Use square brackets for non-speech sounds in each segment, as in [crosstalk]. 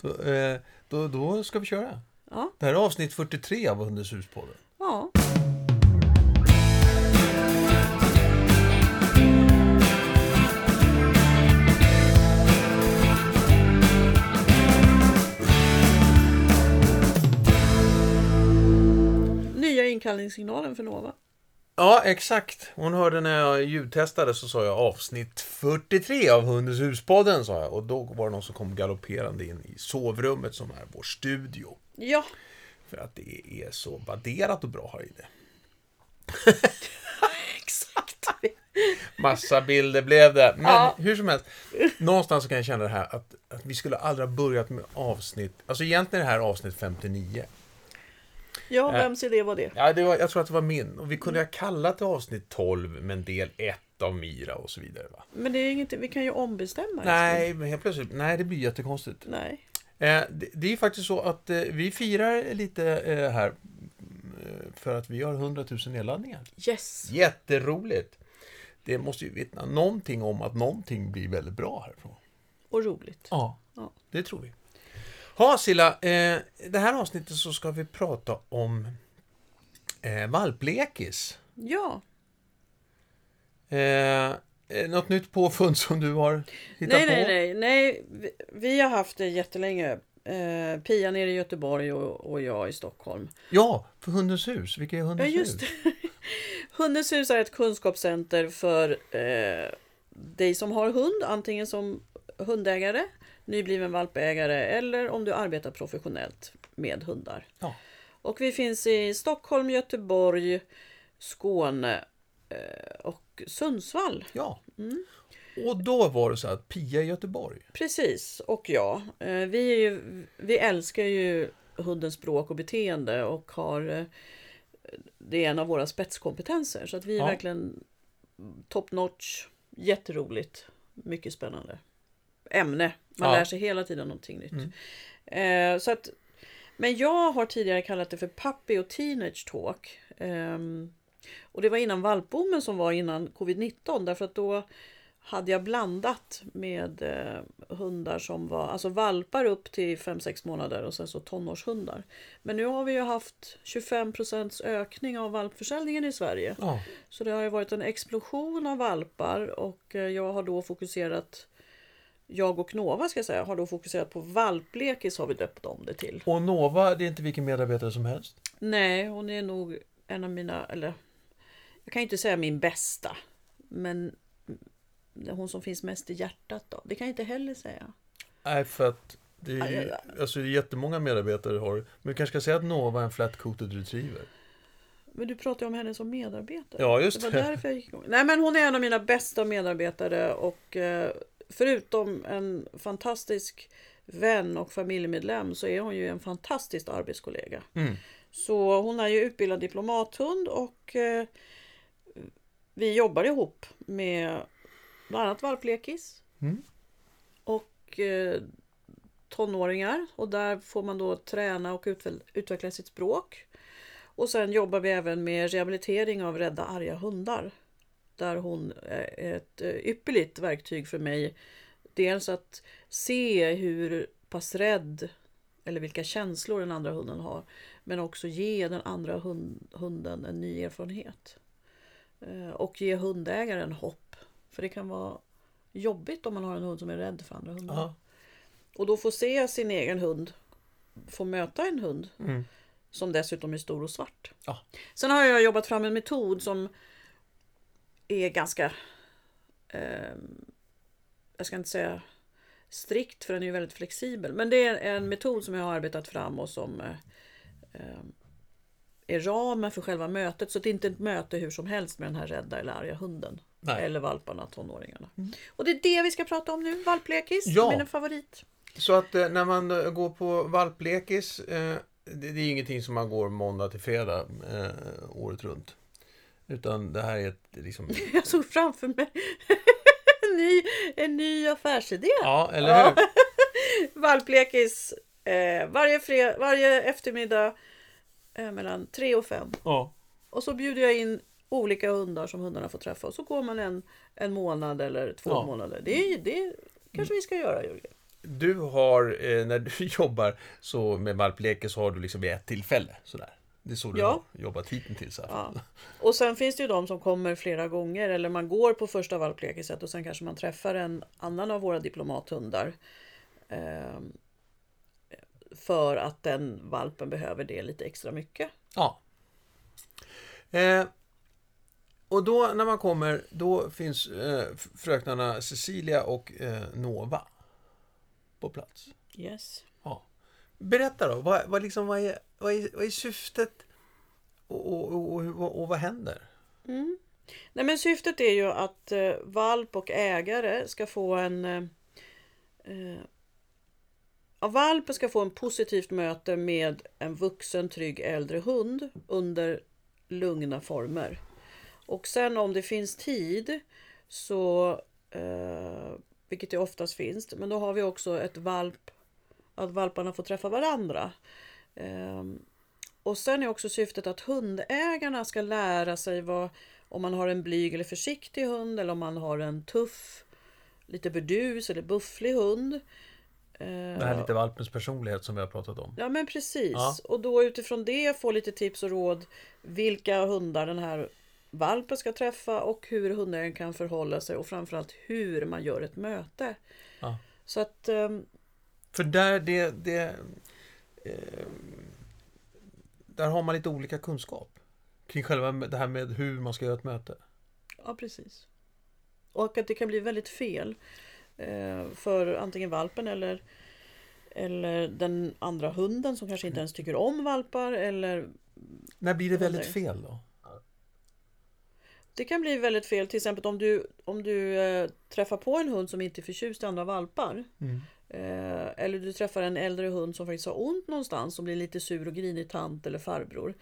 Då, eh, då, då ska vi köra. Ja. Det här är avsnitt 43 av Hundens hus-podden. Ja. Nya inkallningssignalen för Nova. Ja, exakt. Hon hörde när jag ljudtestade så sa jag avsnitt 43 av Hundens hus-podden, sa jag. Och då var det någon som kom galopperande in i sovrummet som är vår studio. Ja, För att det är så vadderat och bra här inne. [laughs] exakt. Massa bilder blev det. Men Ja. hur som helst, någonstans så kan jag känna det här att, att vi skulle aldrig ha börjat med avsnitt, alltså egentligen är det här avsnitt 59. Ja, vems idé var det? Ja, det var, jag tror att det var min. Och vi kunde ha kallat det avsnitt 12 med en del 1 av Mira och så vidare. Va? Men det är inget, vi kan ju ombestämma. Nej, men helt plötsligt, nej det blir jättekonstigt. Nej. Eh, det, det är faktiskt så att eh, vi firar lite eh, här eh, för att vi har 100 000 nedladdningar. Yes. Jätteroligt! Det måste ju vittna någonting om att någonting blir väldigt bra härifrån. Och roligt. Ja, Ja. det tror vi. Ha Silla, eh, det här avsnittet så ska vi prata om eh, valplekis. Ja. Eh, eh, något nytt påfund som du har hittat Nej, på? nej, nej, nej. Vi, vi har haft det jättelänge. Eh, Pia nere i Göteborg och, och jag i Stockholm. Ja, för Hundens hus. Vilka är Ja, Hundens just hus? [laughs] Hundens hus är ett kunskapscenter för eh, dig som har hund, antingen som hundägare, nybliven valpägare eller om du arbetar professionellt med hundar. Ja. Och vi finns i Stockholm, Göteborg, Skåne eh, och Sundsvall. Ja. Mm. Och då var det så att Pia i Göteborg. Precis, och jag. Eh, Vi, är ju, vi älskar ju hundens språk och beteende och har eh, det är en av våra spetskompetenser. Så att vi är Ja. verkligen top notch, jätteroligt, mycket spännande ämne. Man Ja. lär sig hela tiden någonting nytt. Mm. Eh, så att, men jag har tidigare kallat det för Puppy och Teenage Talk. Ehm, och det var innan valpboomen som var innan covid-19 därför att då hade jag blandat med eh, hundar som var, alltså valpar upp till 5-6 månader och sen så tonårshundar. Men nu har vi ju haft 25% ökning av valpförsäljningen i Sverige. Ja. Så det har ju varit en explosion av valpar och eh, jag har då fokuserat jag och Nova ska jag säga, har då fokuserat på valplekis har vi döpt om det till. Och Nova, det är inte vilken medarbetare som helst. Nej, hon är nog en av mina, eller jag kan inte säga min bästa, men hon som finns mest i hjärtat då. Det kan jag inte heller säga. Nej, för att det är ju, alltså det är jättemånga medarbetare har Men vi kanske ska säga att Nova är en flat-coated retriever. Men du pratar ju om henne som medarbetare. Ja, just det det. var därför jag gick igång. Nej, men hon är en av mina bästa medarbetare och eh, förutom en fantastisk vän och familjemedlem så är hon ju en fantastisk arbetskollega. Mm. Så hon är ju utbildad diplomathund och eh, vi jobbar ihop med bland annat valplekis Mm. och eh, tonåringar och där får man då träna och utveckla, sitt språk. Och sen jobbar vi även med rehabilitering av rädda arga hundar. Där hon är ett eh, ypperligt verktyg för mig. Dels att se hur pass rädd eller vilka känslor den andra hunden har. Men också ge den andra hund, hunden en ny erfarenhet. Eh, Och ge hundägaren hopp. För det kan vara jobbigt om man har en hund som är rädd för andra hundar. Ja. Och då få se sin egen hund få möta en hund Mm. som dessutom är stor och svart. Ja. Sen har jag jobbat fram en metod som är ganska, eh, jag ska inte säga strikt för den är ju väldigt flexibel. Men det är en metod som jag har arbetat fram och som eh, eh, är ramen för själva mötet. Så det är inte ett möte hur som helst med den här rädda eller arga hunden. Nej. Eller valparna, tonåringarna. Och det är det vi ska prata om nu, valplekis, Ja. min favorit. Så att eh, när man eh, går på valplekis, eh, det, det är ingenting som man går måndag till fredag eh, året runt. Utan det här är ett liksom... [laughs] Jag såg framför mig en ny, en ny affärsidé. Ja, eller hur? [laughs] Valplekis eh, varje, fred, varje eftermiddag eh, mellan 3 och 5. Ja. Och så bjuder jag in olika hundar som hundarna får träffa. Och så går man en, en månad eller två Ja. månader. Det, är- det kanske vi ska göra Jörgen. du har, eh, när du [laughs] jobbar så med valpleken så har du liksom vid ett tillfälle sådär. Det är så du Ja. har jobbat hittills. här. Ja. Och sen finns det ju de som kommer flera gånger eller man går på första valplekiset och sen kanske man träffar en annan av våra diplomathundar. ehm, för att den valpen behöver det lite extra mycket. Ja. Eh, och då när man kommer, då finns eh, fröknarna Cecilia och eh, Nova på plats. Yes. Berätta då, vad, vad, liksom, vad, är, vad, är, vad är syftet och, och, och, och, och vad händer? Mm. Nej, men syftet är ju att eh, valp och ägare ska få en... Eh, eh ja, valpen ska få en positivt möte med en vuxen, trygg äldre hund under lugna former. Och sen om det finns tid så, eh, vilket det oftast finns, men då har vi också ett valp, att valparna får träffa varandra. Ehm, och sen är också syftet att hundägarna ska lära sig vad, om man har en blyg eller försiktig hund eller om man har en tuff, lite burdus eller bufflig hund. Det här lite valpens personlighet som vi har pratat om. Ja men precis. Ja. Och då utifrån det få lite tips och råd vilka hundar den här valpen ska träffa och hur hundägaren kan förhålla sig och framförallt hur man gör ett möte. Ja. Så att ehm, För där, det, det, eh, där har man lite olika kunskap. Kring själva det här med hur man ska göra ett möte. Ja, precis. Och att det kan bli väldigt fel eh, för antingen valpen eller, eller den andra hunden som kanske inte ens tycker om valpar. Eller När blir det väldigt fel då? det kan bli väldigt fel, till exempel om du, om du eh, träffar på en hund som inte är förtjust i andra valpar. Mm. Eh, eller du träffar en äldre hund som faktiskt har ont någonstans som blir lite sur och grinig tant eller farbror.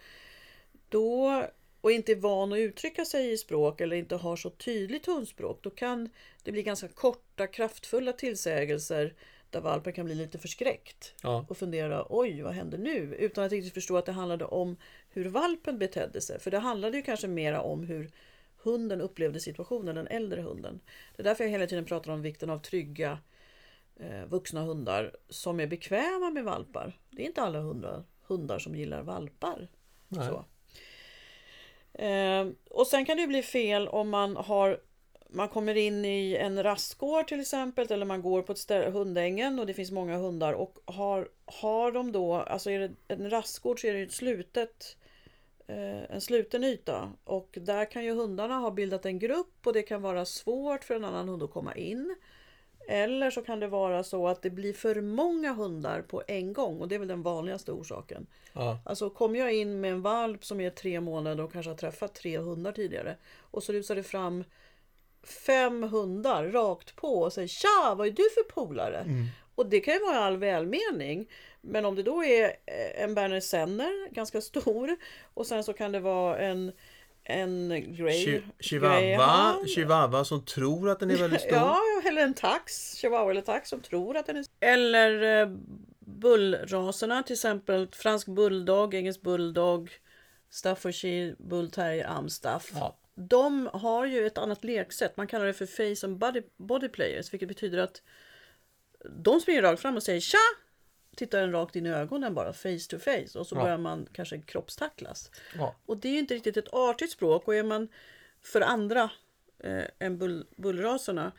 Då, och inte är van att uttrycka sig i språk eller inte har så tydligt hundspråk. Då kan det bli ganska korta kraftfulla tillsägelser där valpen kan bli lite förskräckt Ja. och fundera oj vad händer nu? Utan att riktigt förstå att det handlade om hur valpen betedde sig. För det handlade ju kanske mera om hur hunden upplevde situationen, den äldre hunden. Det är därför jag hela tiden pratar om vikten av trygga vuxna hundar som är bekväma med valpar. Det är inte alla hundar, hundar som gillar valpar. Eh, och sen kan det bli fel om man har man kommer in i en rastgård till exempel eller man går på ett ställe, hundängen och det finns många hundar och har, har de då, alltså är det en rastgård så är det ett slutet eh, en sluten yta och där kan ju hundarna ha bildat en grupp och det kan vara svårt för en annan hund att komma in. Eller så kan det vara så att det blir för många hundar på en gång och det är väl den vanligaste orsaken. Ja. Alltså kommer jag in med en valp som är tre månader och kanske har träffat tre hundar tidigare och så rusar det fram fem hundar rakt på och säger Tja, vad är du för polare? Och det kan ju vara all välmening. Men om det då är eh, en Berner Senner, ganska stor, och sen så kan det vara en, en Grey, Chi- Chihuahua, chihuahua som tror att den är väldigt stor. [laughs] Ja, eller en tax, chihuahua eller tax som tror att den är Eller eh, bullraserna, till exempel fransk bulldog, engelsk bulldog, Staffordshire bull terrier, amstaff. Ja. De har ju ett annat leksätt, man kallar det för face and body, body players, vilket betyder att de springer rakt fram och säger tja! Tittar en rakt in i ögonen bara, face to face, och så Ja. börjar man kanske kroppstacklas. Ja. Och det är inte riktigt ett artigt språk och är man för andra eh, än bull, bullraserna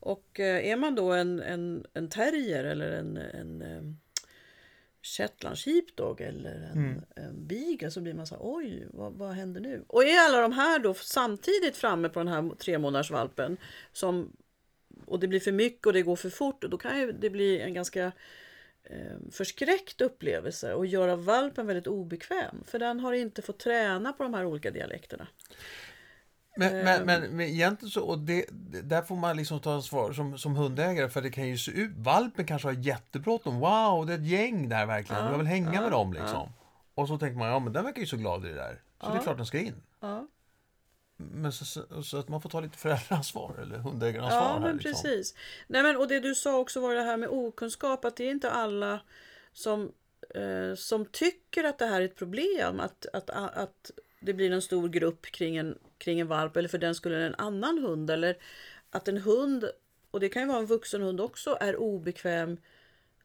och eh, är man då en, en, en terrier eller en, en eh, Shetland sheepdog eller en, en beagle så blir man så här, oj, vad, vad händer nu? Och är alla de här då samtidigt framme på den här tre månaders valpen som och det blir för mycket och det går för fort och då kan ju det bli en ganska förskräckt upplevelse och göra valpen väldigt obekväm. För den har inte fått träna på de här olika dialekterna. Men, Ehm. men, men, men egentligen så, och det, där får man liksom ta ansvar som, som hundägare för det kan ju se ut, valpen kanske har jättebråttom, wow, det är ett gäng där verkligen, Ja, jag vill hänga ja, med dem liksom. Och så tänker man, ja men den verkar ju så glad i det där, så det är Ja. klart den ska in. Ja, Men så, så, att man får ta lite föräldraansvar eller hundägaransvar ja här men liksom. precis. Nej, men, och det du sa också var det här med okunskap, att det är inte alla som, eh, som tycker att det här är ett problem. Att, att, att det blir en stor grupp kring en, kring en valp eller för den skulle en annan hund. Eller att en hund och det kan ju vara en vuxen hund också, är obekväm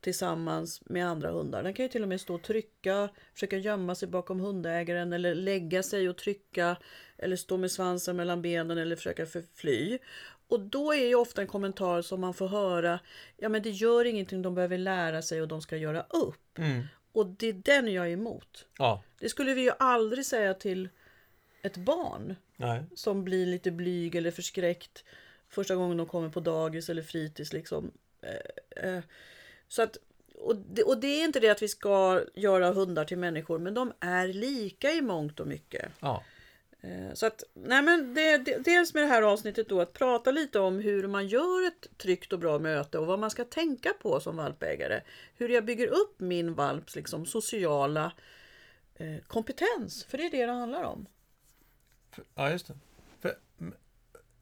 tillsammans med andra hundar. Den kan ju till och med stå och trycka, försöka gömma sig bakom hundägaren eller lägga sig och trycka eller stå med svansen mellan benen eller försöka förfly. Och då är ju ofta en kommentar som man får höra, ja men det gör ingenting, de behöver lära sig och de ska göra upp. Mm. Och det är den jag är emot. Ja. Det skulle vi ju aldrig säga till ett barn Nej. som blir lite blyg eller förskräckt första gången de kommer på dagis eller fritids. Liksom. Eh, eh, så att, och, det, och det är inte det att vi ska göra hundar till människor, men de är lika i mångt och mycket. Ja. Eh, Så att, nej men det, det, dels med det här avsnittet då att prata lite om hur man gör ett tryggt och bra möte och vad man ska tänka på som valpägare. Hur jag bygger upp min valps liksom, sociala eh, kompetens, för det är det det handlar om. Ja, just det. För,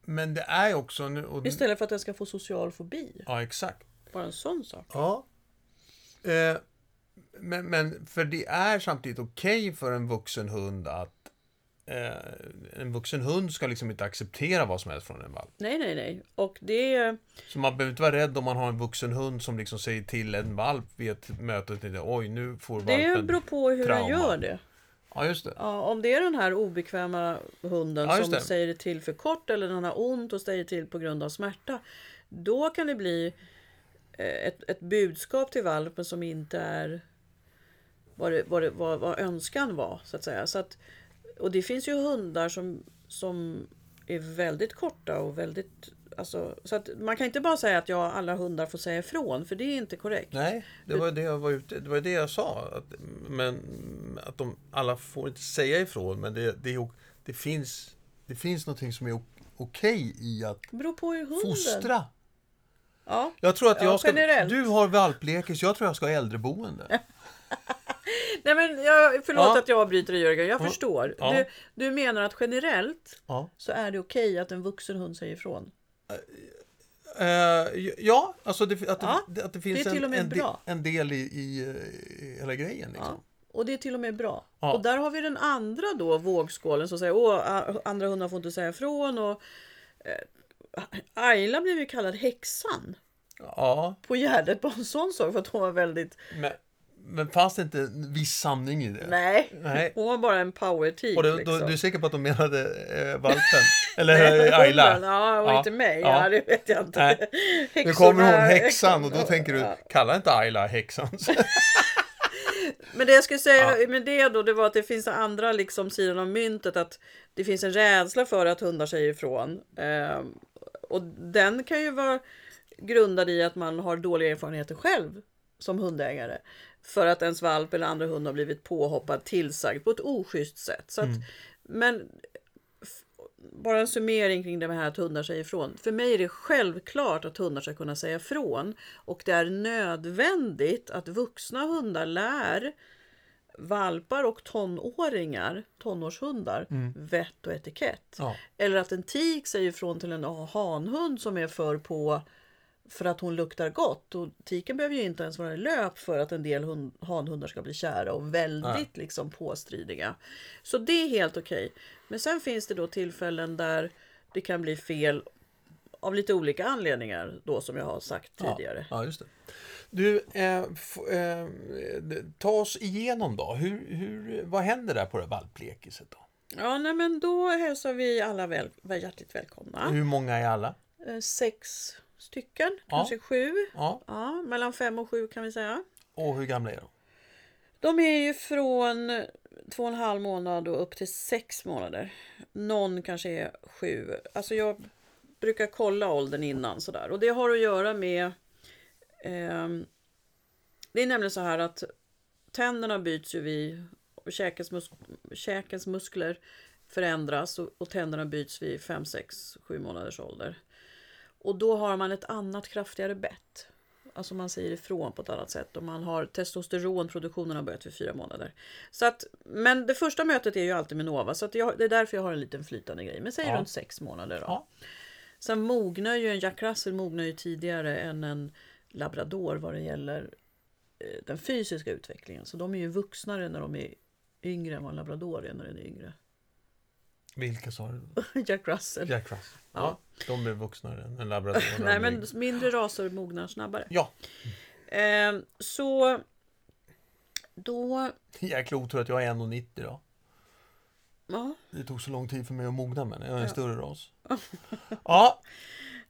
men det är också nu... Och, Istället för att den ska få social fobi. Ja, exakt. Bara en sån sak. Ja. Eh, men, men för det är samtidigt okej för en vuxen hund att eh, en vuxen hund ska liksom inte acceptera vad som helst från en valp. Nej, nej, nej. Och det är... Så man behöver inte vara rädd om man har en vuxen hund som liksom säger till en valp vid ett möte. att Oj, nu får Det valpen... beror på hur trauma. den gör det. Ja, just det. Ja, om det är den här obekväma hunden Ja, som det. säger det till för kort eller den har ont och säger till på grund av smärta. Då kan det bli ett, ett budskap till valpen som inte är vad, det, vad, det, vad, vad önskan var. Så att säga. Så att, och det finns ju hundar som, som är väldigt korta och väldigt... Alltså, så att man kan inte bara säga att ja, alla hundar får säga ifrån, för det är inte korrekt. Nej, det var det jag var ute Det var det jag sa. Att, men att de alla får inte säga ifrån, men det, det, det finns det finns någonting som är okej i att fostra. Ja. Jag tror att Ja, jag ska... generellt. Du har valplekis, jag tror jag ska ha äldreboende. [laughs] Nej men jag, förlåt Ja. att jag avbryter dig Jörgen, jag förstår. Ja. Du, du menar att generellt Ja. så är det okej att en vuxen hund säger ifrån? Eh, ja, alltså det, att, det, Ja, att det finns det en, en, de, bra. en del i, i, eh, i hela grejen. Liksom. Ja. Och det är till och med bra. Ja. Och där har vi den andra då vågskålen som säger åh, a- andra hundar får inte säga ifrån. Och, Ayla blev ju kallad häxan Ja, på Gärdet på en sån sak för att hon var väldigt... men, men fanns det inte en viss sanning i det? Nej, Nej. hon var bara en power-tik. Och då, liksom. då, du är säker på att de menade eh, valpen? [laughs] Eller eh, Ayla? Ja, och Ja. inte mig. Ja. Ja. det vet jag inte. Nej. [laughs] Nu kommer hon häxan och då tänker du, Ja. kalla inte Ayla häxan. [laughs] Men det jag skulle säga med det då, det var att det finns andra liksom sidan av myntet. Att det finns en rädsla för att hundar säger ifrån. Ehm, och den kan ju vara grundad i att man har dåliga erfarenheter själv som hundägare. För att ens valp eller andra hund har blivit påhoppad, tillsagd på ett oschysst sätt. Så att, Men f- bara en summering kring det här att hundar säger ifrån. För mig är det självklart att hundar ska kunna säga ifrån. Och det är nödvändigt att vuxna hundar lär valpar och tonåringar, tonårshundar, vett och etikett. Ja. Eller att en tik säger ifrån till en hanhund som är för på för att hon luktar gott. Och tiken behöver ju inte ens vara i löp för att en del hund, hanhundar ska bli kära och väldigt liksom påstridiga. Så det är helt okej. Men sen finns det då tillfällen där det kan bli fel av lite olika anledningar då som jag har sagt tidigare. Ja, just det. Du, eh, f, eh, ta oss igenom då. Hur, hur, vad händer där på det valplekiset då? Ja, nej, men då hälsar vi alla väl, väl hjärtligt välkomna. Hur många är alla? Eh, Sex stycken, Ja. kanske sju. Ja, Ja, mellan fem och sju kan vi säga. och hur gamla är de? De är ju från två och en halv månad och upp till sex månader. Någon kanske är sju. Alltså jag brukar kolla åldern innan sådär. Och det har att göra med... ehm, det är nämligen så här att tänderna byts ju vid... Käkens, mus- käkens muskler förändras och, och tänderna byts vid 5, 6, 7 månaders ålder. Och då har man ett annat kraftigare bett. Alltså man säger ifrån på ett annat sätt och man har testosteronproduktionen har börjat vid fyra månader. Så att, men det första mötet är ju alltid med Nova så att jag, det är därför jag har en liten flytande grej. Men säg Ja. runt sex månader då. Ja. Sen mognar ju en Jack Russell mognar ju tidigare än en labrador vad det gäller eh, den fysiska utvecklingen. Så de är ju vuxnare när de är yngre än vad en labrador är när den är yngre. [laughs] Vilka sa du? Jack Russell. Jack Russell. Ja. De är vuxnare än en labrador. [laughs] Nej, men mindre raser mognar snabbare. Ja. Eh, så då... Jäkla otur att jag är 1,90 då. Ja, Det tog så lång tid för mig att mogna men jag är en större ras. [laughs] ja.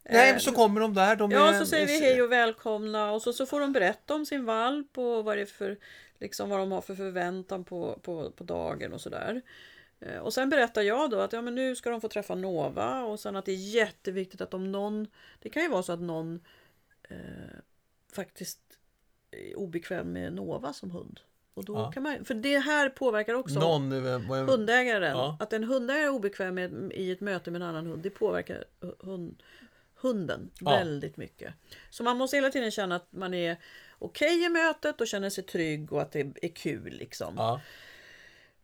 Nej, så kommer de där. De ja är, så säger vi hej och välkomna och så, så får de berätta om sin valp och vad det för liksom vad de har för förväntan på, på, på dagen och sådär. Eh, Och sen berättar jag då att ja, men nu ska de få träffa Nova och sen att det är jätteviktigt att om någon, det kan ju vara så att någon eh, faktiskt är obekväm med Nova som hund. Och då Ja. kan man, för det här påverkar också Någon, eh, hundägaren. Ja. Att en hundägare är obekväm med, i ett möte med en annan hund, det påverkar hund, hunden Ja. väldigt mycket. Så man måste hela tiden känna att man är okej i mötet och känner sig trygg och att det är kul. Liksom.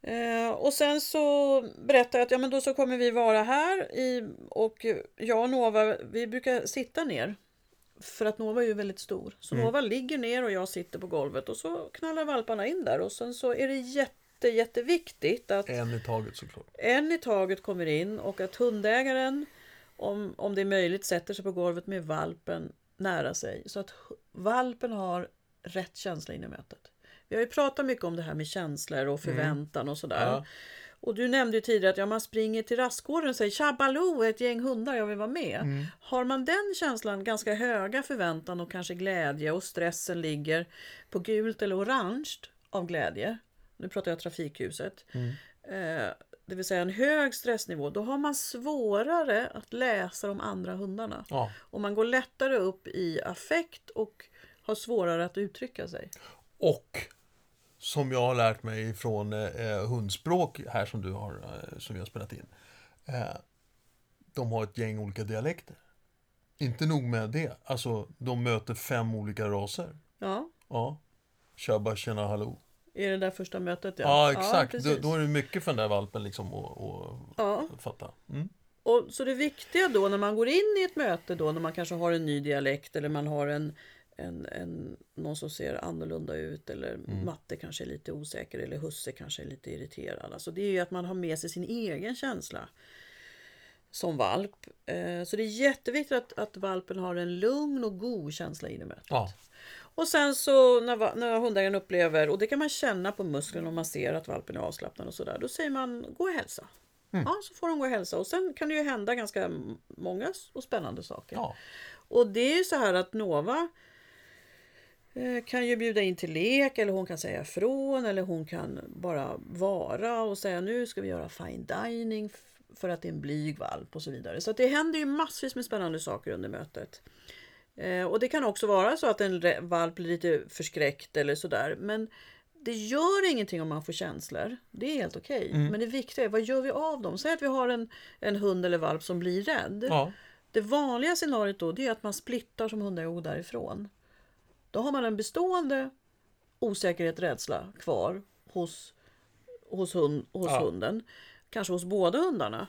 Eh, och sen så berättar jag att ja, men då så kommer vi vara här i, och jag och Nova vi brukar sitta ner. För att Nova är ju väldigt stor. Så Nova ligger ner och jag sitter på golvet och så knallar valparna in där. Och sen så är det jätte, jätteviktigt att En i taget såklart. en i taget kommer in och att hundägaren, om, om det är möjligt, sätter sig på golvet med valpen nära sig. Så att valpen har rätt känsla in i mötet. Vi har ju pratat mycket om det här med känslor och förväntan och sådär. Ja. Och du nämnde ju tidigare att ja, man springer till rastgården och säger Tja Baloo, ett gäng hundar, jag vill vara med. Har man den känslan, ganska höga förväntan och kanske glädje och stressen ligger på gult eller orange av glädje. Nu pratar jag trafikljuset. Eh, det vill säga en hög stressnivå. Då har man svårare att läsa de andra hundarna. Ja. Och man går lättare upp i affekt och har svårare att uttrycka sig. Och som jag har lärt mig från eh, hundspråk här som du har, eh, som vi har spelat in. Eh, de har ett gäng olika dialekter. Inte nog med det, alltså de möter fem olika raser. Ja, Ja. Tjabba, tjena, hallå. i det där första mötet. Ja, exakt. då, precis. då är det mycket för den där valpen liksom att att Ja. fatta. Mm. Och, så det viktiga då när man går in i ett möte då när man kanske har en ny dialekt eller man har en, en, en, någon som ser annorlunda ut eller matte kanske är lite osäker eller husse kanske är lite irriterad. Alltså det är ju att man har med sig sin egen känsla som valp. Eh, Så det är jätteviktigt att, att valpen har en lugn och god känsla i mötet. Ja. Och sen så när, när hundägaren upplever, och det kan man känna på musklerna om man ser att valpen är avslappnad och sådär. Då säger man gå och hälsa. Ja, så får de gå och hälsa. Och sen kan det ju hända ganska många och spännande saker. ja. Och det är ju så här att Nova kan ju bjuda in till lek eller hon kan säga ifrån eller hon kan bara vara och säga nu ska vi göra fine dining för att det är en blyg valp och så vidare. Så det händer ju massvis med spännande saker under mötet. Eh, och det kan också vara så att en valp blir lite förskräckt eller sådär. Men det gör ingenting om man får känslor. Det är helt okej. Men det viktiga är vad gör vi av dem? Säg att vi har en, en hund eller valp som blir rädd. ja. Det vanliga scenariot då det är att man splittar som hundar och går därifrån. Då har man en bestående osäkerhet, rädsla kvar hos, hos, hund, hos Ja. hunden. Kanske hos båda hundarna.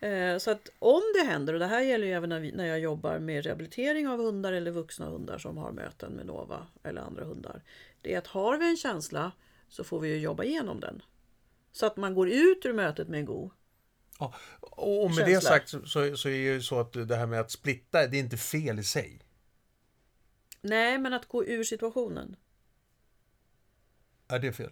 Eh, så att om det händer, och det här gäller ju även när, vi, när jag jobbar med rehabilitering av hundar eller vuxna hundar som har möten med Nova eller andra hundar. Det är att har vi en känsla så får vi ju jobba igenom den. Så att man går ut ur mötet med en god ja. Och med det Känsla. sagt så, så, så är det ju så att det här med att splitta, det är inte fel i sig. Nej, men att gå ur situationen. Är det fel?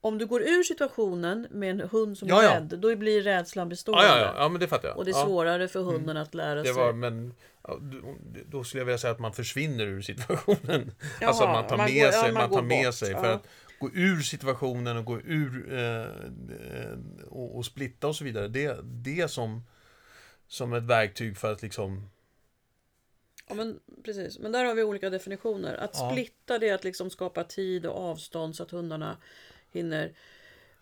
Om du går ur situationen med en hund som Ja, är ja. rädd, då blir rädslan bestående. Ja, ja, ja, ja men det fattar jag. Och det är ja. svårare för hunden att lära Det sig. var, men ja, då- då skulle jag vilja säga att man försvinner ur situationen. Jaha, [laughs] alltså man tar man med går- ja, sig, man man tar med bort, sig. ja. För att gå ur situationen och gå ur eh, eh, och, och splitta och så vidare. Det, det är som, som ett verktyg för att liksom... Ja, men, precis. Men där har vi olika definitioner. Att Ja. splitta det är att liksom skapa tid och avstånd så att hundarna hinner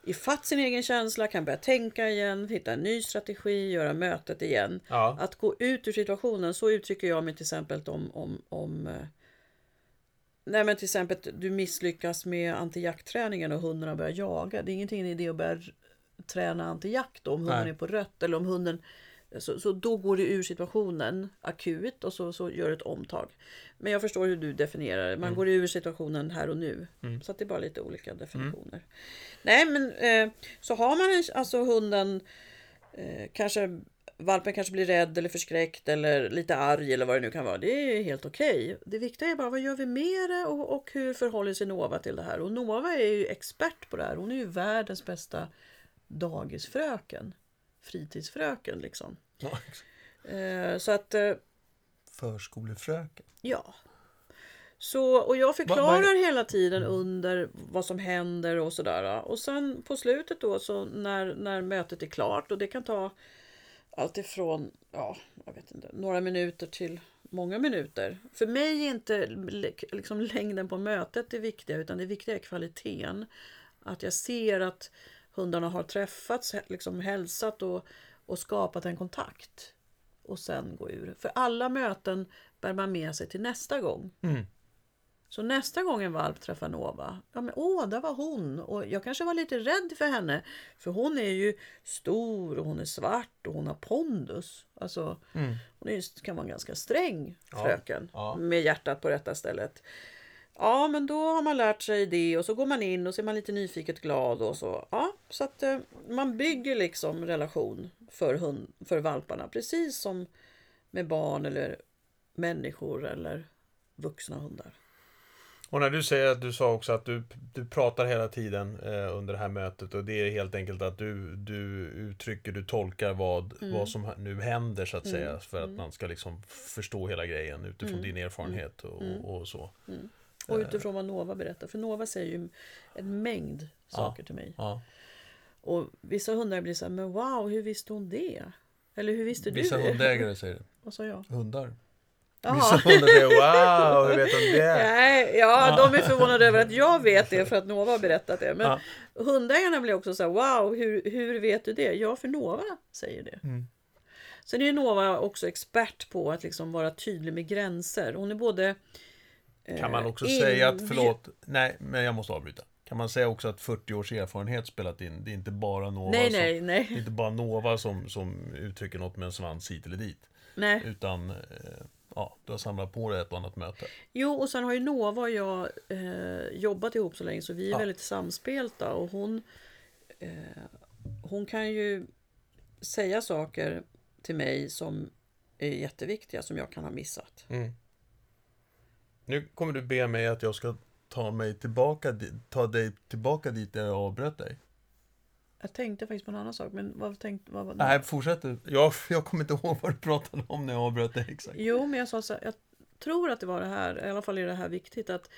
ifatt sin egen känsla, kan börja tänka igen, hitta en ny strategi, göra mötet igen. Ja, Att gå ut ur situationen, så uttrycker jag mig till exempel om, om, om eh, Nej men till exempel du misslyckas med antijaktträningen och hundarna börjar jaga. Det är ingenting idé att börja träna antijakt om hunden Nej. är på rött eller om hunden så, så då går du ur situationen akut och så, så gör ett omtag. Men jag förstår hur du definierar det. Man går ur situationen här och nu. Så att det är bara lite olika definitioner. Nej men eh, så har man en, alltså hunden Eh, kanske valpen kanske blir rädd eller förskräckt eller lite arg eller vad det nu kan vara. Det är helt okej. Det viktiga är bara vad gör vi med det och, och hur förhåller sig Nova till det här? Och Nova är ju expert på det här. Hon är ju världens bästa dagisfröken. Fritidsfröken liksom. Ja. Eh, så att, eh, Förskolefröken. ja. Så, och jag förklarar hela tiden under vad som händer och sådär. Och sen på slutet då så när, när mötet är klart och det kan ta allt ifrån ja, jag vet inte, några minuter till många minuter. För mig är inte liksom längden på mötet det viktiga utan det viktiga är kvaliteten. Att jag ser att hundarna har träffats, liksom hälsat och, och skapat en kontakt. Och sen gå ur. För alla möten bär man med sig till nästa gång. Mm. Så nästa gång en valp träffar Nova, ja men åh, där var hon. Och jag kanske var lite rädd för henne. För hon är ju stor och hon är svart och hon har pondus. Alltså, Mm. hon är, kan vara en ganska sträng fröken. ja. Med hjärtat på rätta stället. Ja, men då har man lärt sig det och så går man in och så är man lite nyfiket glad och så. Ja, så att eh, man bygger liksom relation för, hund, för valparna. Precis som med barn eller människor eller vuxna hundar. Och när du säger att du sa också att du, du pratar hela tiden eh, under det här mötet och det är helt enkelt att du, du uttrycker, du tolkar vad, Mm. vad som nu händer så att säga för att man ska liksom förstå hela grejen utifrån Mm. din erfarenhet och, och så. Och utifrån vad Nova berättar. För Nova säger ju en mängd saker till mig. Ja. Och vissa hundar blir så här, men wow, hur visste hon det? Eller hur visste Vissa du det? hundägare säger det. [laughs] Vad sa jag? Hundar. Vissa hundar säger wow, hur vet de det? [laughs] Nej, ja, de är förvånade över att jag vet det för att Nova har berättat det. Men Ja. hundägarna blir också så här, wow, hur, hur vet du det? Ja, för Nova säger det. Mm. Sen är ju Nova också expert på att liksom vara tydlig med gränser. Hon är både... eh, Kan man också in- säga att, förlåt, nej, men jag måste avbryta. Kan man säga också att 40 års erfarenhet spelat in? Det är inte bara Nova Nej, som, nej, Det är nej. inte bara Nova som, som uttrycker något med en svans hit eller dit. nej. Utan, eh, ja, du har samlat på dig ett och annat möte. Jo, och sen har ju Nova och jag eh, jobbat ihop så länge så vi är Ja. väldigt samspelta och hon, eh, hon kan ju säga saker till mig som är jätteviktiga som jag kan ha missat. Nu kommer du be mig att jag ska ta mig tillbaka, ta dig tillbaka dit där jag avbröt dig. Jag tänkte faktiskt på en annan sak, men vad tänkte... Vad, vad, Nej, fortsätt du. Jag, jag kommer inte ihåg vad du pratade om när jag avbröt dig exakt. Jo, men jag sa så här, jag tror att det var det här, i alla fall är det här viktigt, att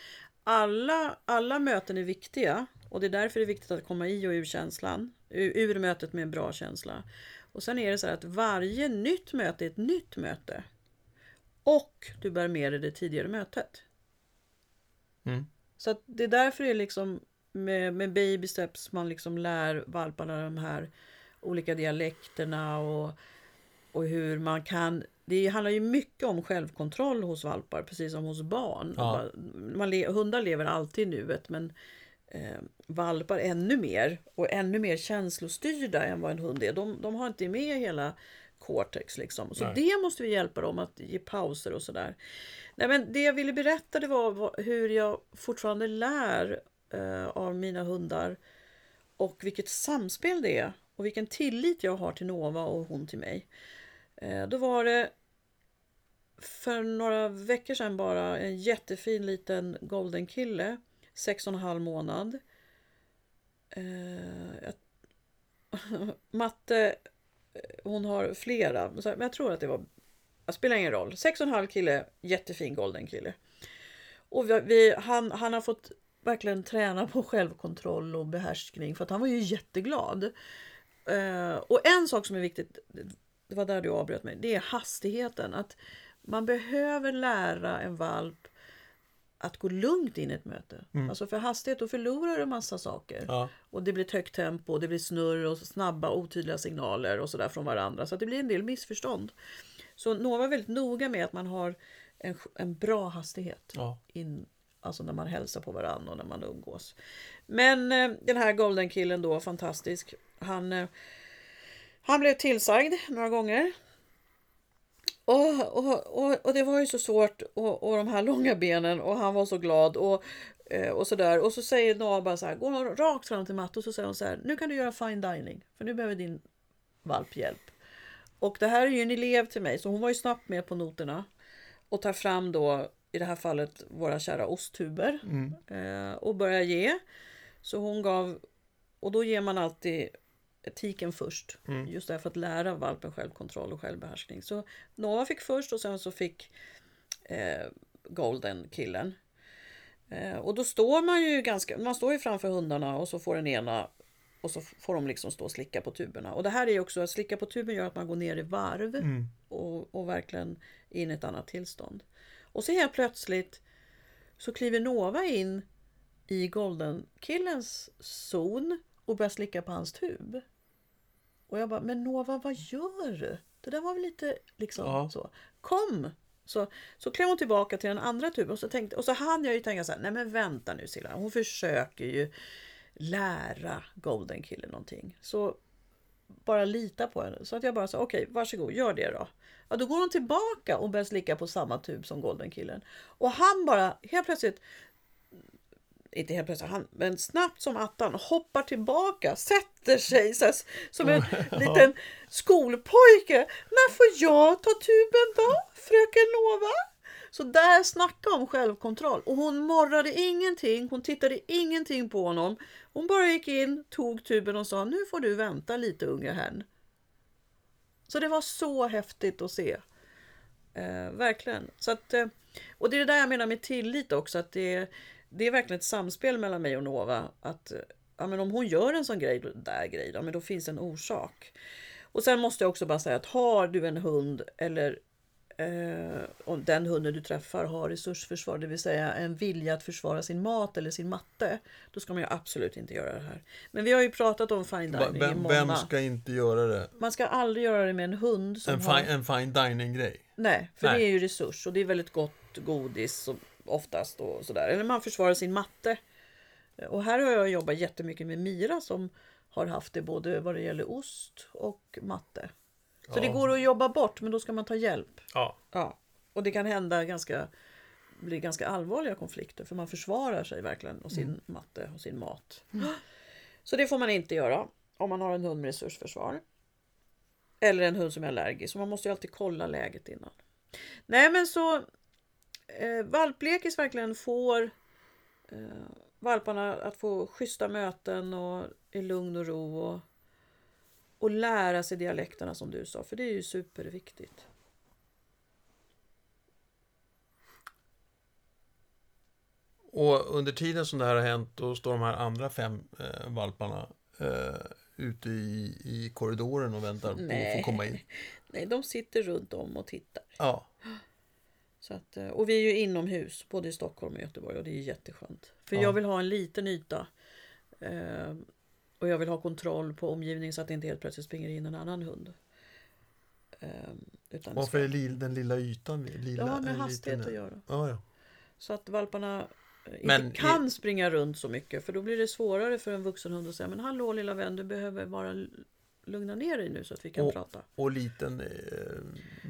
alla, alla möten är viktiga och det är därför det är viktigt att komma i och ur känslan, ur, ur mötet med en bra känsla. Och sen är det så här att varje nytt möte är ett nytt möte. Och du bär med dig det tidigare mötet. Mm. Så att det är därför det är liksom med, med baby steps man liksom lär valparna de här olika dialekterna och, och hur man kan det handlar ju mycket om självkontroll hos valpar, precis som hos barn. Ja. Man hundar lever alltid i nuet, men eh, valpar ännu mer och ännu mer känslostyrda än vad en hund är. De, de har inte med hela cortex liksom. Så Nej. det måste vi hjälpa dem att ge pauser och sådär. Nej, men det jag ville berätta det var hur jag fortfarande lär eh, av mina hundar och vilket samspel det är och vilken tillit jag har till Nova och hon till mig. Eh, då var det för några veckor sedan bara en jättefin liten golden kille, sex och en halv månad. Eh, [laughs] Matte, hon har flera, men jag tror att det var, det spelar ingen roll. Sex och en halv kille, jättefin golden kille. Och vi, vi, han, han har fått verkligen träna på självkontroll och behärskning för att han var ju jätteglad. Uh, och en sak som är viktigt, det var där du avbröt mig, det är hastigheten. Att man behöver lära en valp att gå lugnt in i ett möte. Alltså för hastighet, då förlorar du massa saker. Ja. Och det blir ett högt tempo, det blir snurr och snabba otydliga signaler och sådär från varandra. Så det blir en del missförstånd. Så Nova är väldigt noga med att man har en, en bra hastighet. Ja. In, alltså när man hälsar på varandra och när man umgås. Men eh, den här golden killen då, fantastisk. Han, eh, han blev tillsagd några gånger. Och, och, och, och det var ju så svårt och, och de här långa benen och han var så glad och, eh, och sådär. Och så säger Noah bara så här, går hon rakt fram till Matte och så säger hon så här, nu kan du göra fine dining. För nu behöver din valphjälp. Och det här är ju en elev till mig, så hon var ju snabbt med på noterna. Och tar fram då, i det här fallet, våra kära osttuber. Eh, och börjar ge. Så hon gav, och då ger man alltid etiken först. Just därför att lära valpen självkontroll och självbehärskning. Så Nova fick först och sen så fick eh, Golden killen. Eh, och då står man ju ganska, man står ju framför hundarna och så får den ena och så får de liksom stå och slicka på tuberna. Och det här är ju också, att slicka på tuben gör att man går ner i varv och, och verkligen in i ett annat tillstånd. Och så helt plötsligt så kliver Nova in i Golden-killens zon och börjar slicka på hans tub. Och jag bara, men Nova vad gör du? Det där var väl lite liksom Ja. så. Kom! Så, så klev hon tillbaka till den andra tuben och så, tänkte, och så hann jag ju tänka så här, nej men vänta nu Silla, hon försöker ju lära Golden Killer någonting. Så bara lita på henne. Så att jag bara sa, okej varsågod, gör det då. Ja, då går hon tillbaka och börjar slicka på samma tub som Golden Killen. Och han bara helt plötsligt inte helt plötsligt, han, men snabbt som attan hoppar tillbaka, sätter sig så här, som en [laughs] liten skolpojke. När får jag ta tuben då, fröken Nova? Så där snacka om självkontroll. Och hon morrade ingenting, hon tittade ingenting på honom. Hon bara gick in, tog tuben och sa nu får du vänta lite unge herrn. Så det var så häftigt att se. Eh, verkligen. Så att, eh, och det är det där jag menar med tillit också. Att det, det är verkligen ett samspel mellan mig och Nova. Att ja, men om hon gör en sån grej, där grej, ja, men då finns en orsak. Och sen måste jag också bara säga att har du en hund eller eh, om den hunden du träffar har resursförsvar, det vill säga en vilja att försvara sin mat eller sin matte, då ska man ju absolut inte göra det här. Men vi har ju pratat om fine dining i Vem, många. vem ska inte göra det? Man ska aldrig göra det med en hund som En har... fine, en fine dining-grej. Nej, för Nej. det är ju resurs och det är väldigt gott godis och oftast och sådär. Eller man försvarar sin matte. Och här har jag jobbat jättemycket med Mira som har haft det både vad det gäller ost och matte. Så det Ja. går att jobba bort men då ska man ta hjälp. Ja. Ja. Och det kan hända ganska, bli ganska allvarliga konflikter för man försvarar sig verkligen och sin matte och sin mat. Så det får man inte göra om man har en hund med resursförsvar. Eller en hund som är allergisk. Så man måste ju alltid kolla läget innan. Nej men så eh, valplekis verkligen får eh, valparna att få schyssta möten och i lugn och ro och, och lära sig dialekterna som du sa. För det är ju superviktigt. Och under tiden som det här har hänt, då står de här andra fem eh, valparna eh, ute i, i korridoren och väntar på att Nej. få komma in. Nej, de sitter runt om och tittar. Ja, Så att, eh, och vi är ju inomhus, både i Stockholm och Göteborg och det är jätteskönt. För Ja. jag vill ha en liten yta. Eh, och jag vill ha kontroll på omgivningen så att det inte helt plötsligt springer in en annan hund. Eh, utan varför är den lilla ytan lilla? Det har med hastighet att göra. Ja, ja. Så att valparna inte Men kan springa runt så mycket. För då blir det svårare för en vuxen hund att säga Men hallå lilla vän, du behöver bara l- lugna ner dig nu så att vi kan Och- prata. Och liten, eh,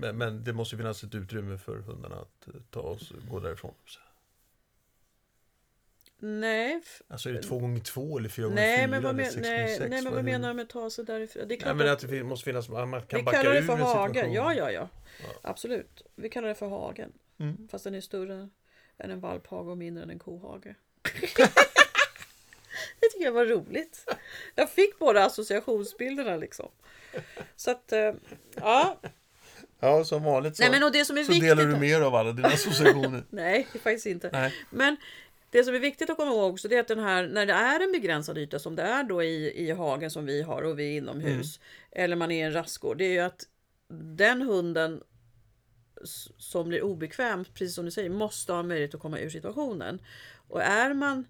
men, men det måste finnas ett utrymme för hundarna att eh, ta oss, gå därifrån. Nej, Alltså är det två gånger två eller fyra gånger nej, fyra men vad, eller men, sex gånger nej, sex? nej, men vad menar du med ta sig därifrån? Det är Nej, klart men att att det måste finnas, man kan vi backa kallar det ur för en hagen. Ja, ja, ja, Ja. Absolut. Vi kallar det för hagen. Mm. Fast den är större än en valphage och mindre än en kohage. [laughs] [laughs] det tycker jag var roligt. Jag fick båda associationsbilderna liksom. Så att, eh, ja. Ja, som vanligt så, Nej, men och det som är så viktigt... delar du mer av alla dina associationer. [laughs] Nej, faktiskt inte. Nej. Men det som är viktigt att komma ihåg också det är att den här, när det är en begränsad yta som det är då i, i hagen som vi har och vi är inomhus. Eller man är i en rastgård. Det är ju att den hunden som blir obekväm, precis som du säger, måste ha möjlighet att komma ur situationen. Och är man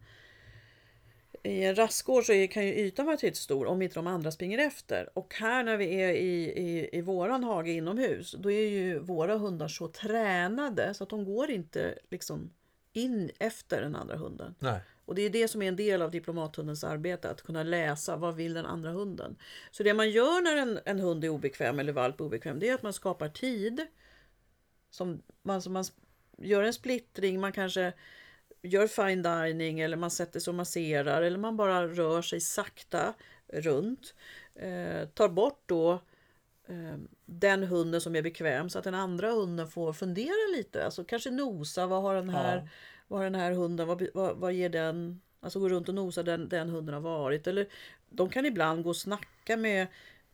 i en rastgård så är- kan ju ytan vara tillräckligt stor om inte de andra springer efter. Och här när vi är i, i, i våran hage inomhus, då är ju våra hundar så tränade så att de går inte liksom in efter den andra hunden. Nej. Och det är det som är en del av diplomathundens arbete, att kunna läsa vad vill den andra hunden. Så det man gör när en, en hund är obekväm eller valp är obekväm, det är att man skapar tid. Som man, som man gör en splittring, man kanske gör fine dining eller man sätter sig och masserar eller man bara rör sig sakta runt. Eh, tar bort då eh, den hunden som är bekväm så att den andra hunden får fundera lite. Alltså kanske nosa, vad har den här, Ja. vad har den här hunden, vad, vad, vad ger den? Alltså gå runt och nosa den, den hunden har varit. Eller de kan ibland gå och snacka med,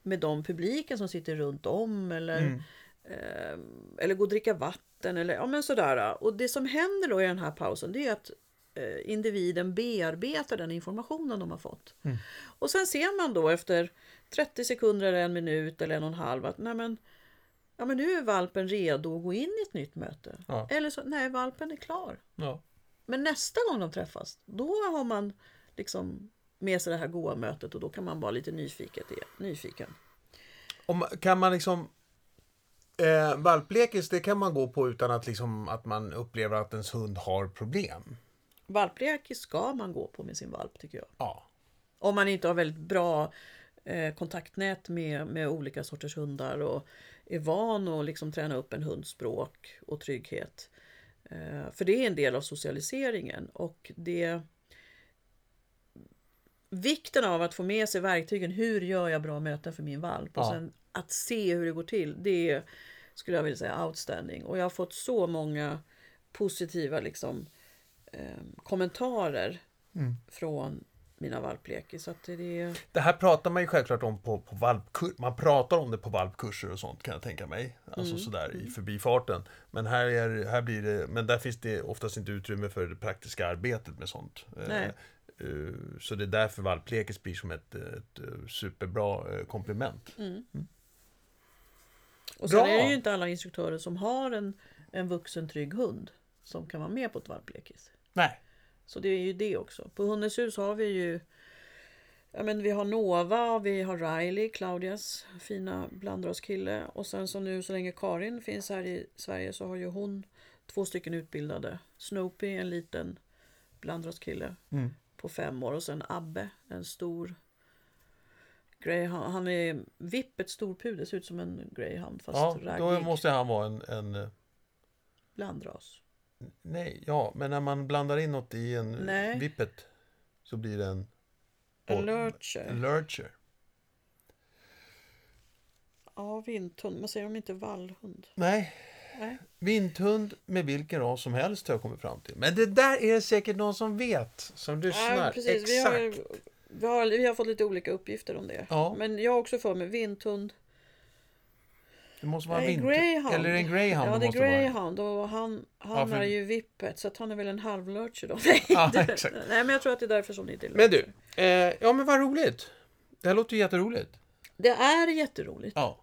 med de publiken som sitter runt om. Eller, Mm. Eh, eller gå och dricka vatten. Eller, ja, men sådär. Och det som händer då i den här pausen det är att eh, individen bearbetar den informationen de har fått. Mm. Och sen ser man då efter 30 sekunder eller en minut eller en och en halv att nej men, ja, men nu är valpen redo att gå in i ett nytt möte. Ja. Eller så, nej valpen är klar. Ja. Men nästa gång de träffas, då har man liksom med sig det här goa mötet och då kan man vara lite nyfiken. nyfiken. Om, kan man liksom... Eh, valplekis, det kan man gå på utan att, liksom, att man upplever att ens hund har problem. Valplek ska man gå på med sin valp tycker jag. Ja. Om man inte har väldigt bra eh, kontaktnät med, med olika sorters hundar och är van att liksom träna upp en hunds språk och trygghet. Eh, för det är en del av socialiseringen och det Vikten av att få med sig verktygen, hur gör jag bra möten för min valp? Och Ja. sen att se hur det går till, det är, skulle jag vilja säga outstanding. Och jag har fått så många positiva liksom, eh, kommentarer Mm. från mina valplekar. Så att det är... Det här pratar man ju självklart om på, på valpkur- Man pratar om det på valpkurser och sånt kan jag tänka mig. Alltså sådär i förbifarten. Men här, är, här blir det, men där finns det oftast inte utrymme för det praktiska arbetet med sånt. Eh, Nej. eh, Så det är därför valplekis blir som ett, ett eh, superbra komplement. Och sen Bra. är det ju inte alla instruktörer som har en, en vuxen trygg hund som kan vara med på ett valplekis. Nej. Så det är ju det också. På Hundens hus har vi ju ja, men vi har Nova och vi har Riley, Claudias fina blandraskille. Och sen så nu så länge Karin finns här i Sverige så har ju hon två stycken utbildade. Snoopy, en liten blandraskille Mm. på fem år och sen Abbe, en stor greyhound. Han är vipp, ett storpudel, ser ut som en greyhound fast Ja, då raggig. måste han vara en, en... eh, Blandras. Nej, ja, men när man blandar in något i en Nej. vippet så blir det en... En lurcher. En lurcher. Ja, vinthund. Man säger de inte vallhund. Nej, Nej. Vinthund med vilken ras som helst har jag kommit fram till. Men det där är det säkert någon som vet, som lyssnar. Ja, precis. Vi Exakt. har, vi, har, vi har fått lite olika uppgifter om det. Ja. Men jag har också för mig vinthund. Det måste vara Nej, vinter. greyhound. Eller en greyhound. Ja, det är greyhound och han, han Ja, för- är ju vippet så att han är väl en halvlurcher då. [laughs] Nej, Ja, det- exakt. nej, men jag tror att det är därför som det inte är Men du, eh, ja men vad roligt. Det här låter ju jätteroligt. Det är jätteroligt. Ja.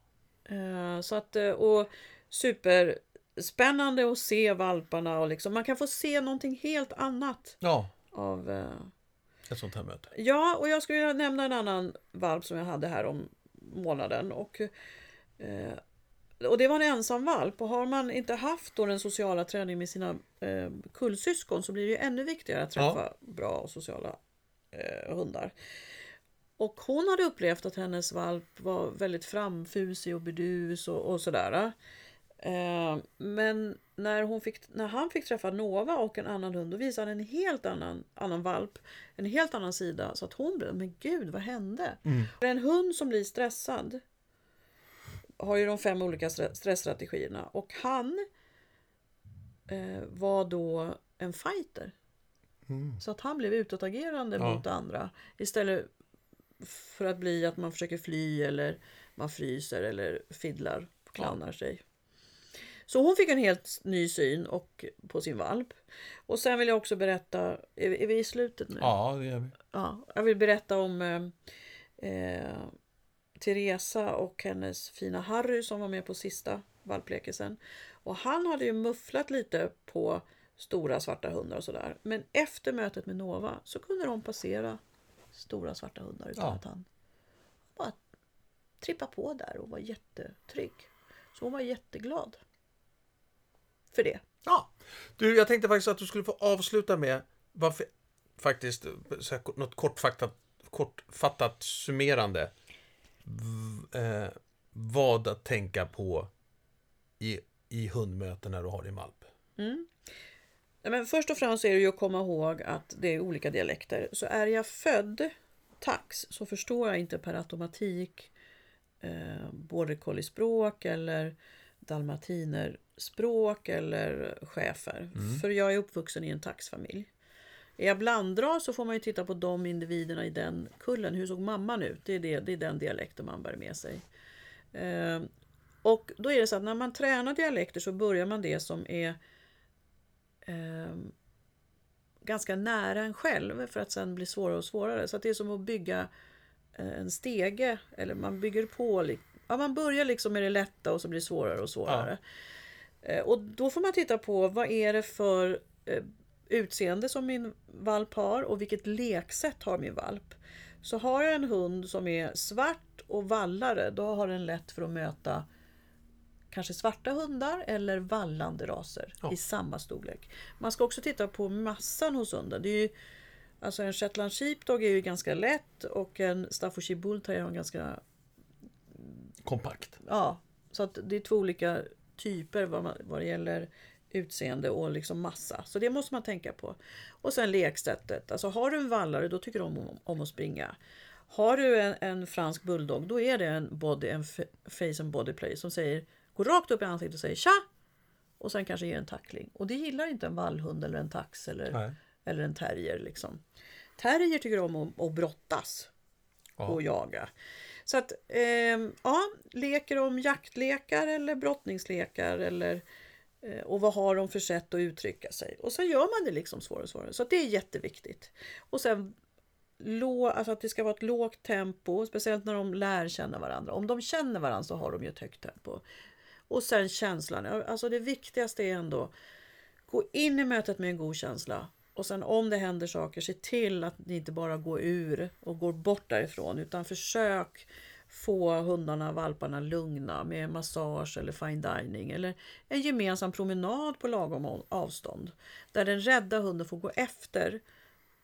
Eh, Så att, eh, och superspännande att se valparna och liksom, man kan få se någonting helt annat Ja, av eh, ett sånt här möte. Ja, och jag skulle nämna en annan valp som jag hade här om månaden. Och, eh, och det var en ensam valp. Och har man inte haft då den sociala träningen med sina eh, kullsyskon så blir det ju ännu viktigare att träffa bra och sociala eh, hundar. Och hon hade upplevt att hennes valp var väldigt framfusig och burdus och, och sådär. Eh, men när, hon fick, när han fick träffa Nova och en annan hund, då visade han en helt annan, annan valp. En helt annan sida. Så att hon blev, men gud vad hände? Mm. En hund som blir stressad har ju de fem olika stre- stressstrategierna. Och han eh, var då en fighter. Mm. Så att han blev utåtagerande Ja. mot andra. Istället för att bli att man försöker fly eller man fryser eller fiddlar, clownar sig. Så hon fick en helt ny syn och, på sin valp. Och sen vill jag också berätta, är, är vi i slutet nu? Ja, det gör vi. Ja, jag vill berätta om eh, eh, Teresa och hennes fina Harry som var med på sista valplekisen. Och han hade ju mufflat lite på stora svarta hundar och sådär. Men efter mötet med Nova så kunde de passera stora svarta hundar utan Ja. att han bara trippa på där och var jättetrygg. Så hon var jätteglad för det. Ja. Du, jag tänkte faktiskt att du skulle få avsluta med varför, faktiskt här, något kortfattat, kortfattat summerande. V, eh, vad att tänka på i, i hundmöten när du har din valp. Nej, Men först och främst är det ju att komma ihåg att det är olika dialekter. Så är jag född tax så förstår jag inte per automatik eh, border collie-språk eller dalmatinerspråk eller schäfer. För jag är uppvuxen i en taxfamilj. Är jag blandras så får man ju titta på de individerna i den kullen. Hur såg mamman ut? Det är, det, det är den dialekten man bär med sig. Eh, och då är det så att när man tränar dialekter så börjar man det som är eh, ganska nära en själv för att sen bli svårare och svårare. Så det är som att bygga eh, en stege eller man bygger på. Ja, man börjar liksom med det lätta och så blir det svårare och svårare. Eh, Och då får man titta på vad är det för eh, utseende som min valp har och vilket leksätt har min valp. Så har jag en hund som är svart och vallare då har den lätt för att möta kanske svarta hundar eller vallande raser Ja. i samma storlek. Man ska också titta på massan hos hunden. Det är ju, alltså en shetland sheepdog är ju ganska lätt och en staffordshire bull en ganska Kompakt. Ja, så att det är två olika typer vad, man, vad det gäller utseende och liksom massa. Så det måste man tänka på. Och sen leksättet. Alltså har du en vallare då tycker de om, om att springa. Har du en, en fransk bulldog då är det en, body, en face and body play som säger går rakt upp i ansiktet och säger tja! Och sen kanske ger en tackling. Och det gillar inte en vallhund eller en tax eller, Nej. eller en terrier. Liksom. Terrier tycker om att, att brottas och jaga. Så att, eh, ja, leker de jaktlekar eller brottningslekar eller eh, och vad har de för sätt att uttrycka sig? Och sen gör man det liksom svårare och svårare. Så att det är jätteviktigt. Och sen lå, alltså att det ska vara ett lågt tempo, speciellt när de lär känna varandra. Om de känner varandra så har de ju ett högt tempo. Och sen känslan. Alltså det viktigaste är ändå gå in i mötet med en god känsla. Och sen om det händer saker, se till att ni inte bara går ur och går bort därifrån. Utan försök få hundarna, valparna lugna med massage eller fine dining. Eller en gemensam promenad på lagom avstånd. Där den rädda hunden får gå efter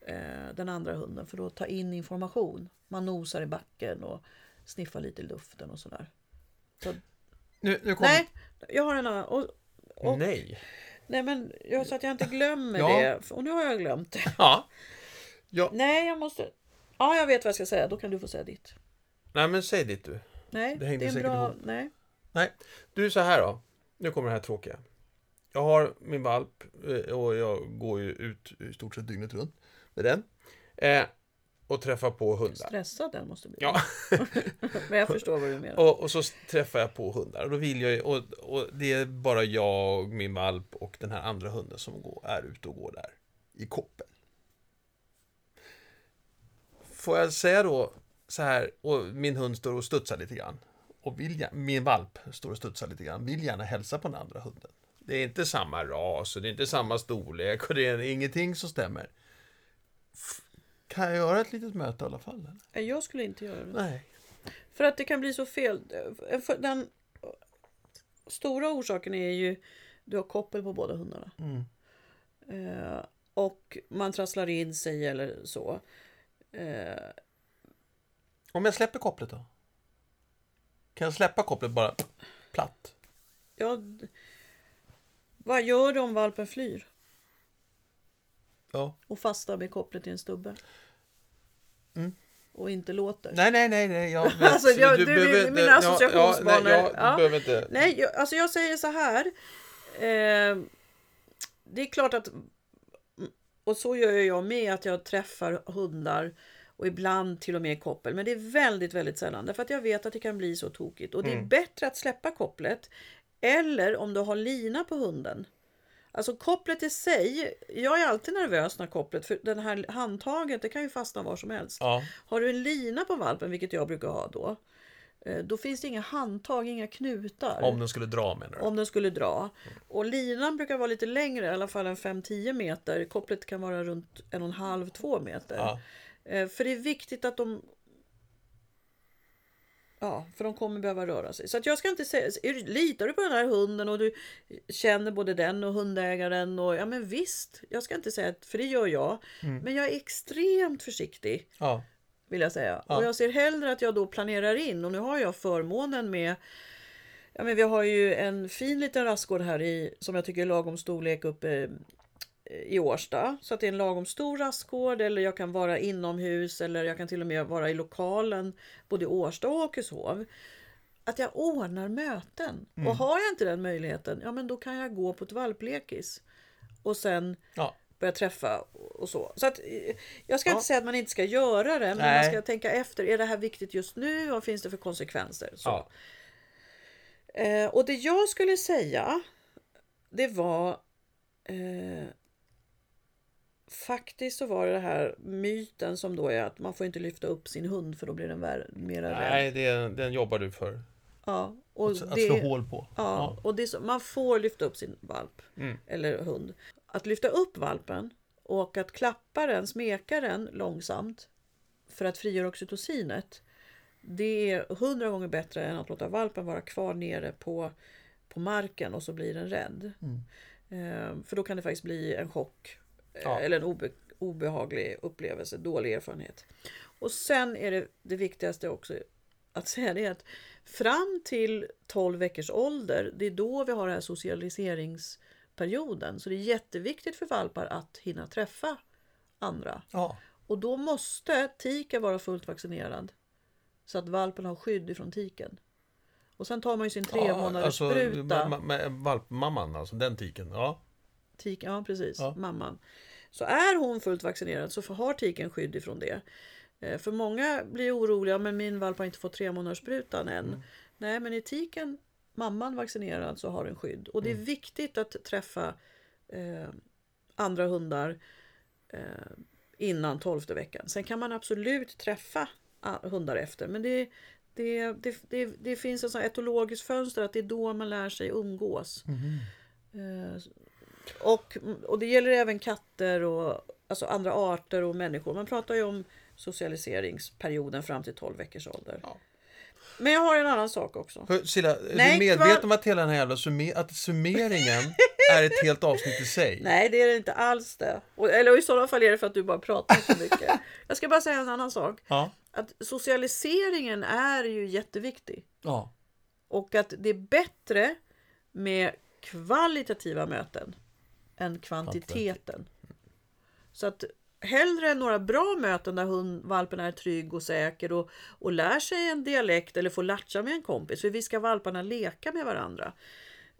eh, den andra hunden för att ta in information. Man nosar i backen och sniffar lite i luften och sådär. Så, Nu, nu kommer... nej, jag har en annan. Och, och, Nej. Nej men jag, så att jag inte glömmer Ja. det. Och nu har jag glömt det. Ja. ja. Nej, jag måste... Ja, jag vet vad jag ska säga. Då kan du få säga ditt. Nej, men säg ditt du. Nej, Det hängde är en bra... ihop. Nej. Nej, du så här då. Nu kommer det här tråkiga. Jag har min valp eh, och jag går ju ut i stort sett dygnet runt med den. Eh, och träffar på hundar. Stressad den måste bli. Ja, [laughs] Men jag förstår vad du menar. och, och så träffar jag på hundar. Och då vill jag och, och det är bara jag, min valp och den här andra hunden som går, är ute och går där. I koppel. Får jag säga då så här, och min hund står och studsar lite grann. Och vill jag, min valp står och studsar lite grann, vill gärna hälsa på den andra hunden. Det är inte samma ras och det är inte samma storlek och det är ingenting som stämmer. Kan jag göra ett litet möte i alla fall? Eller? Jag skulle inte göra det. Nej. För att det kan bli så fel. Den stora orsaken är ju du har koppel på båda hundarna. Mm. Eh, och man trasslar in sig eller så. Eh, Om jag släpper kopplet då? Kan jag släppa kopplet bara platt? ja, vad gör du om valpen flyr? Ja. Och fastnar med kopplet i en stubbe? Mm. Och inte låter? Nej, nej, nej, nej. Jag [laughs] vet. Alltså, jag- du- behöver mina ja, associationsbanor, Ja, nej, ja, ja. Du behöver inte. Nej, jag, alltså jag säger så här. Eh, det är klart att, och så gör jag med, att jag träffar hundar och ibland till och med koppel. Men det är väldigt, väldigt sällan. Därför att jag vet att det kan bli så tokigt. Och det är bättre att släppa kopplet. Eller om du har lina på hunden. Alltså kopplet i sig, jag är alltid nervös när kopplet, för den här handtaget det kan ju fastna var som helst. Ja. Har du en lina på valpen, vilket jag brukar ha då, eh, då finns det inga handtag, inga knutar. Om den skulle dra menar du? Om den skulle dra. Och linan brukar vara lite längre, i alla fall en 5-10 meter. Kopplet kan vara runt en och en halv, två meter. Ja. Eh, För det är viktigt att de Ja, för de kommer behöva röra sig. Så att jag ska inte säga, litar du på den här hunden och du känner både den och hundägaren och ja men visst, jag ska inte säga att, för det gör jag. Men jag är extremt försiktig Ja. vill jag säga. Ja. Och jag ser hellre att jag då planerar in och nu har jag förmånen med Ja, men vi har ju en fin liten rastgård här i, som jag tycker är lagom storlek uppe i Årsta. Så att det är en lagom stor rastgård eller jag kan vara inomhus eller jag kan till och med vara i lokalen både i Årsta och Åkeshov. att jag ordnar möten. Mm. Och har jag inte den möjligheten, ja men då kan jag gå på ett valplekis. Och sen Ja. börja träffa och så. Så att, eh, jag ska Ja. inte säga att man inte ska göra det, men Nej. man ska tänka efter. Är det här viktigt just nu? Vad finns det för konsekvenser? Så. Ja. Eh, och det jag skulle säga, det var eh, Faktiskt så var det det här myten som då är att man får inte lyfta upp sin hund för då blir den vär- mera rädd. Nej, det, den jobbar du för. Ja, och Att, att det, slå hål på. ja, och det så, man får lyfta upp sin valp Mm. eller hund. Att lyfta upp valpen och att klappa den, smeka den långsamt för att frigöra oxytocinet. Det är hundra gånger bättre än att låta valpen vara kvar nere på, på marken och så blir den rädd. Mm. Eh, för då kan det faktiskt bli en chock Ja. eller en obe, obehaglig upplevelse, dålig erfarenhet. Och sen är det det viktigaste också att säga det att fram till 12 veckors ålder, det är då vi har den här socialiseringsperioden. Så det är jätteviktigt för valpar att hinna träffa andra. Ja. Och då måste tiken vara fullt vaccinerad. Så att valpen har skydd ifrån tiken. Och sen tar man ju sin tre månaders alltså, spruta. ma- Valpmamman, alltså den tiken. Ja. Tik, ja, precis. Ja. Mamman. Så är hon fullt vaccinerad så har tiken skydd ifrån det. Eh, För många blir oroliga, men min valp har inte fått tre månaders sprutan än. Mm. Nej, men är tiken mamman vaccinerad så har den skydd. Och det är Mm. viktigt att träffa eh, andra hundar eh, innan tolfte veckan. Sen kan man absolut träffa hundar efter, men det, det, det, det, det finns här etologiskt fönster att det är då man lär sig umgås. Eh, och, och det gäller även katter och alltså andra arter och människor. Man pratar ju om socialiseringsperioden fram till 12 veckors ålder. Ja. Men jag har en annan sak också. Hör, Silla, är Nej, du medveten om att hela den här jävla summer- att summeringen är ett helt avsnitt i sig? Nej, det är det inte alls det. Och, eller i sådana fall är det för att du bara pratar så mycket. [laughs] jag ska bara säga en annan sak. Ja. Att socialiseringen är ju jätteviktig. Ja. Och att det är bättre med kvalitativa möten än kvantiteten. Så att hellre några bra möten där hund, valpen är trygg och säker och, och lär sig en dialekt eller får latcha med en kompis. För vi ska valparna leka med varandra.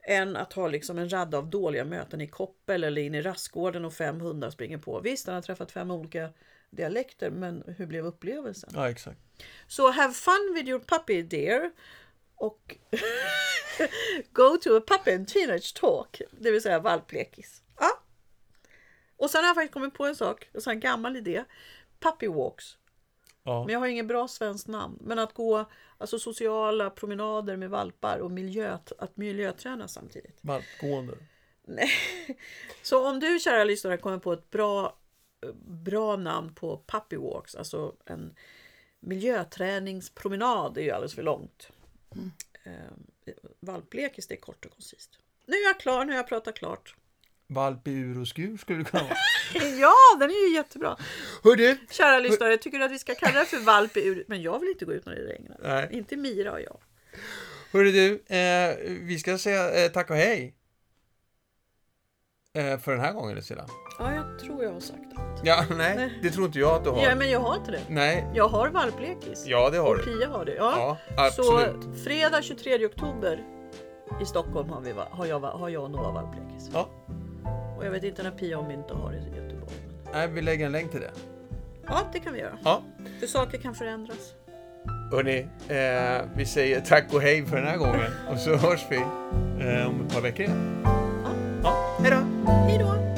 Än att ha liksom en radda av dåliga möten i koppel eller in i rastgården och fem hundar springer på. Visst, han har träffat fem olika dialekter, men hur blev upplevelsen? ja, exakt. Så have fun with your puppy dear. Och [laughs] go to a puppy and teenage talk. Det vill säga valplekis. Ja. Och sen har jag faktiskt kommit på en sak. En sån här gammal idé. Puppy walks. Ja. Men jag har ingen bra svenskt namn. Men att gå alltså sociala promenader med valpar och miljö, att miljöträna samtidigt. Valpgående. Så om du kära lyssnare kommer på ett bra, bra namn på puppy walks, alltså en miljöträningspromenad, är ju alldeles för långt. Eh, valplekis, det är kort och koncist. Nu är jag klar, nu har jag pratat klart. Valp i ur och skur skulle det kunna vara. [laughs] Ja, den är ju jättebra. Hör du! Kära lyssnare, tycker du att vi ska kalla det för valp i ur... Men jag vill inte gå ut när det regnar. Nej. Inte Mira och jag. Hörru du, eh, vi ska säga eh, tack och hej. Eh, för den här gången, Silla. Ja, jag tror jag har sagt allt. Ja, nej, Nej. det tror inte jag att du har. Ja, men jag har inte det. Nej, Jag har valplekis. ja det har Och du. Pia har det. Ja. Ja, absolut. Så fredag 23 oktober i Stockholm har, vi, har, jag, har jag och Noah valplekis. Ja. Och jag vet inte när Pia och Mynte har det i Göteborg. Men... Nej, vi lägger en länk till det. Ja, det kan vi göra. Ja, För saker kan förändras. hörni, eh, vi säger tack och hej för den här gången. Och så hörs vi eh, om ett par veckor igen. Ja, hej då! Hej då!